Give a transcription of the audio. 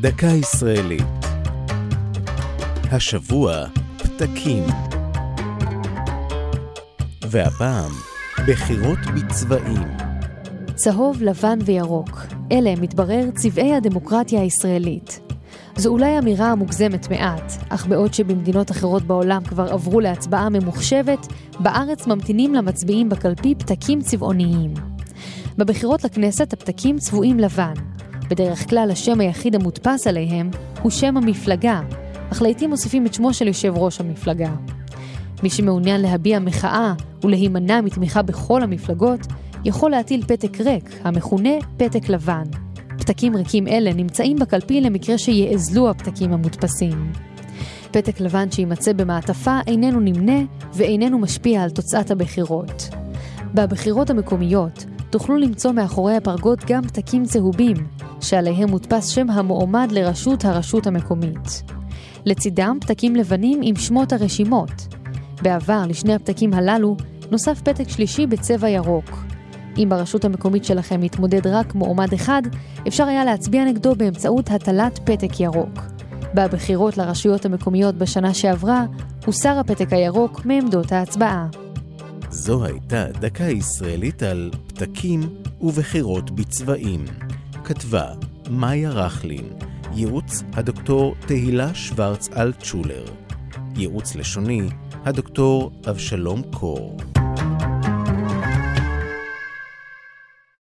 דקה ישראלית. השבוע פתקים. והפעם, בחירות בצבעים. צהוב, לבן וירוק. אלה, מתברר, צבעי הדמוקרטיה הישראלית. זו אולי אמירה מוגזמת מעט, אך בעוד שבמדינות אחרות בעולם כבר עברו להצבעה ממוחשבת, בארץ ממתינים למצביעים בקלפי פתקים צבעוניים. בבחירות לכנסת הפתקים צבועים לבן. בדרך כלל השם היחיד המודפס עליהם הוא שם המפלגה, אך לעיתים מוסיפים את שמו של יושב ראש המפלגה. מי שמעוניין להביע מחאה ולהימנע מתמיכה בכל המפלגות, יכול להטיל פתק ריק, המכונה פתק לבן. פתקים ריקים אלה נמצאים בקלפי למקרה שיאזלו הפתקים המודפסים. פתק לבן שיימצא במעטפה איננו נמנה ואיננו משפיע על תוצאת הבחירות. בבחירות המקומיות תוכלו למצוא מאחורי הפרגוד גם פתקים צהובים, שעליהם מודפס שם המועמד לראשות הרשות המקומית. לצידם פתקים לבנים עם שמות הרשימות. בעבר, לשני הפתקים הללו, נוסף פתק שלישי בצבע ירוק. אם ברשות המקומית שלכם מתמודד רק מועמד אחד, אפשר היה להצביע נגדו באמצעות הטלת פתק ירוק. בבחירות לרשויות המקומיות בשנה שעברה, הוסר הפתק הירוק מעמדות ההצבעה. זו הייתה דקה ישראלית על פתקים ובחירות בצבעים. כתבה מאיה רכלין, ייעוץ הדוקטור תהילה שוורץ אלטשולר, ייעוץ לשוני הדוקטור אבשלום קור.